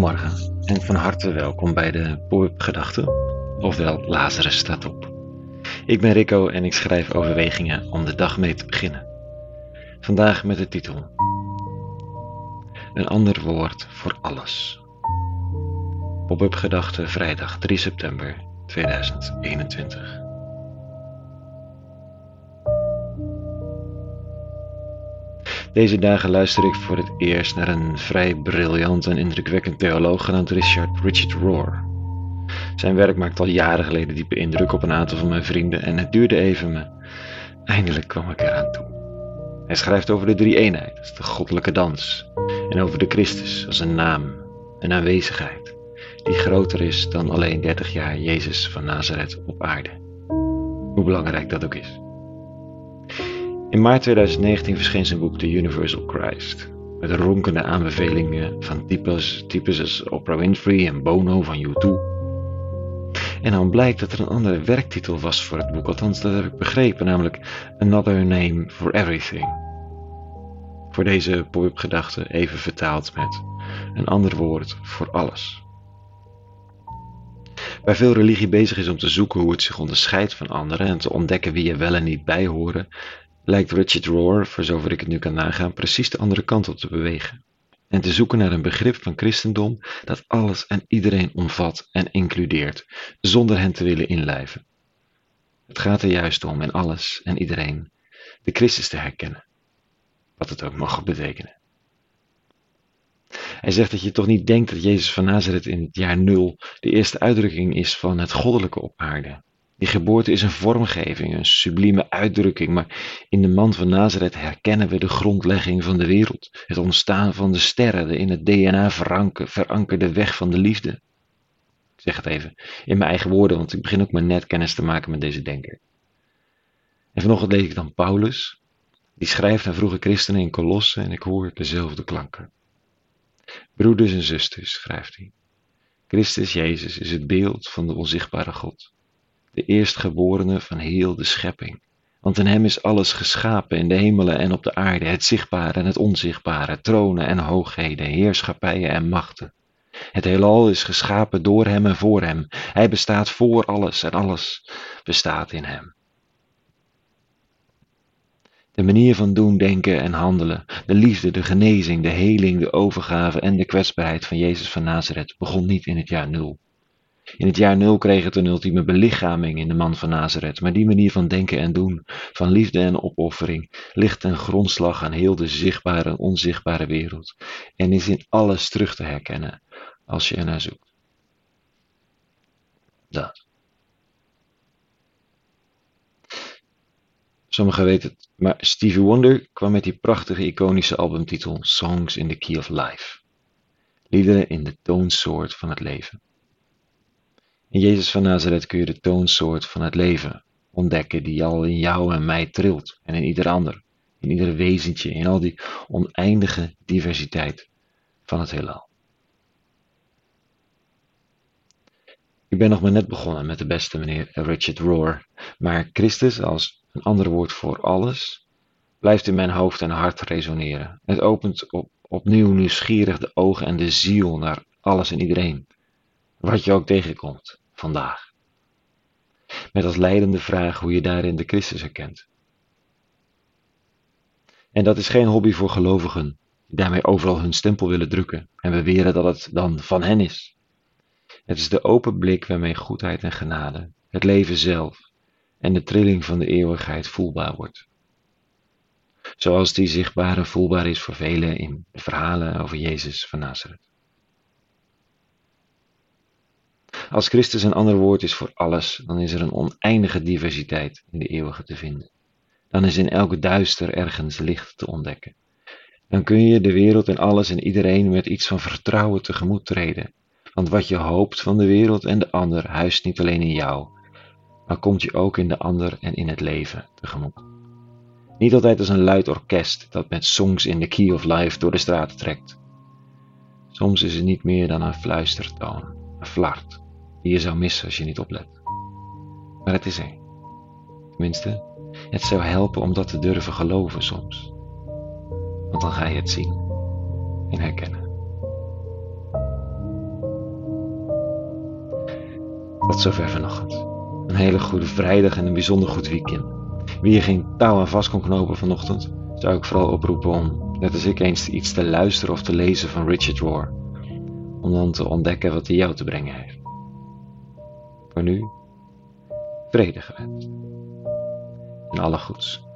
Goedemorgen en van harte welkom bij de Pop-up Gedachten, ofwel Lazarus staat op. Ik ben Rico en ik schrijf overwegingen om de dag mee te beginnen. Vandaag met de titel Een ander woord voor alles. Pop-up Gedachten vrijdag 3 september 2021. Deze dagen luister ik voor het eerst naar een vrij briljant en indrukwekkend theoloog genaamd Richard, Richard Rohr. Zijn werk maakt al jaren geleden diepe indruk op een aantal van mijn vrienden en het duurde even, maar eindelijk kwam ik eraan toe. Hij schrijft over de drie eenheid, de goddelijke dans, en over de Christus als een naam, een aanwezigheid, die groter is dan alleen 30 jaar Jezus van Nazareth op aarde. Hoe belangrijk dat ook is. In maart 2019 verscheen zijn boek The Universal Christ. Met ronkende aanbevelingen van types, types als Oprah Winfrey en Bono van U2. En dan blijkt dat er een andere werktitel was voor het boek, althans dat heb ik begrepen, namelijk Another Name for Everything. Voor deze pop-up even vertaald met een ander woord voor alles. Waar veel religie bezig is om te zoeken hoe het zich onderscheidt van anderen en te ontdekken wie er wel en niet bij horen, lijkt Richard Rohr, voor zover ik het nu kan nagaan, precies de andere kant op te bewegen. En te zoeken naar een begrip van christendom dat alles en iedereen omvat en includeert, zonder hen te willen inlijven. Het gaat er juist om in alles en iedereen de Christus te herkennen, wat het ook mag betekenen. Hij zegt dat je toch niet denkt dat Jezus van Nazareth in het jaar nul de eerste uitdrukking is van het goddelijke op aarde. Die geboorte is een vormgeving, een sublieme uitdrukking, maar in de man van Nazareth herkennen we de grondlegging van de wereld, het ontstaan van de sterren, de in het DNA verankerde weg van de liefde. Ik zeg het even in mijn eigen woorden, want ik begin ook maar net kennis te maken met deze denker. En vanochtend lees ik dan Paulus, die schrijft aan vroege christenen in Kolossen en ik hoor dezelfde klanken. Broeders en zusters, schrijft hij. Christus Jezus is het beeld van de onzichtbare God eerstgeborene van heel de schepping. Want in hem is alles geschapen in de hemelen en op de aarde, het zichtbare en het onzichtbare, tronen en hoogheden, heerschappijen en machten. Het heelal is geschapen door hem en voor hem. Hij bestaat voor alles en alles bestaat in hem. De manier van doen, denken en handelen, de liefde, de genezing, de heling, de overgave en de kwetsbaarheid van Jezus van Nazareth begon niet in het jaar nul. In het jaar nul kreeg het een ultieme belichaming in de man van Nazareth, maar die manier van denken en doen, van liefde en opoffering, ligt ten grondslag aan heel de zichtbare en onzichtbare wereld en is in alles terug te herkennen als je ernaar zoekt. Dat. Sommigen weten het, maar Stevie Wonder kwam met die prachtige iconische albumtitel Songs in the Key of Life. Liederen in de toonsoort van het leven. In Jezus van Nazareth kun je de toonsoort van het leven ontdekken die al in jou en mij trilt en in ieder ander, in ieder wezentje, in al die oneindige diversiteit van het heelal. Ik ben nog maar net begonnen met de beste meneer Richard Rohr, maar Christus als een ander woord voor alles blijft in mijn hoofd en hart resoneren. Het opent op, opnieuw nieuwsgierig de ogen en de ziel naar alles en iedereen, wat je ook tegenkomt vandaag. Met als leidende vraag hoe je daarin de Christus herkent. En dat is geen hobby voor gelovigen, die daarmee overal hun stempel willen drukken en beweren dat het dan van hen is. Het is de open blik waarmee goedheid en genade, het leven zelf en de trilling van de eeuwigheid voelbaar wordt. Zoals die zichtbaar en voelbaar is voor velen in verhalen over Jezus van Nazareth. Als Christus een ander woord is voor alles, dan is er een oneindige diversiteit in de eeuwige te vinden. Dan is in elke duister ergens licht te ontdekken. Dan kun je de wereld en alles en iedereen met iets van vertrouwen tegemoet treden. Want wat je hoopt van de wereld en de ander huist niet alleen in jou, maar komt je ook in de ander en in het leven tegemoet. Niet altijd als een luid orkest dat met songs in the key of life door de straten trekt. Soms is het niet meer dan een fluistertoon, een flart, die je zou missen als je niet oplet. Maar het is er. Tenminste, het zou helpen om dat te durven geloven soms. Want dan ga je het zien en herkennen. Tot zover vanochtend. Een hele goede vrijdag en een bijzonder goed weekend. Wie je geen touw aan vast kon knopen vanochtend, zou ik vooral oproepen om, net als ik, eens iets te luisteren of te lezen van Richard Rohr. Om dan te ontdekken wat hij jou te brengen heeft. Voor nu, vrede gewenst. En alle goeds.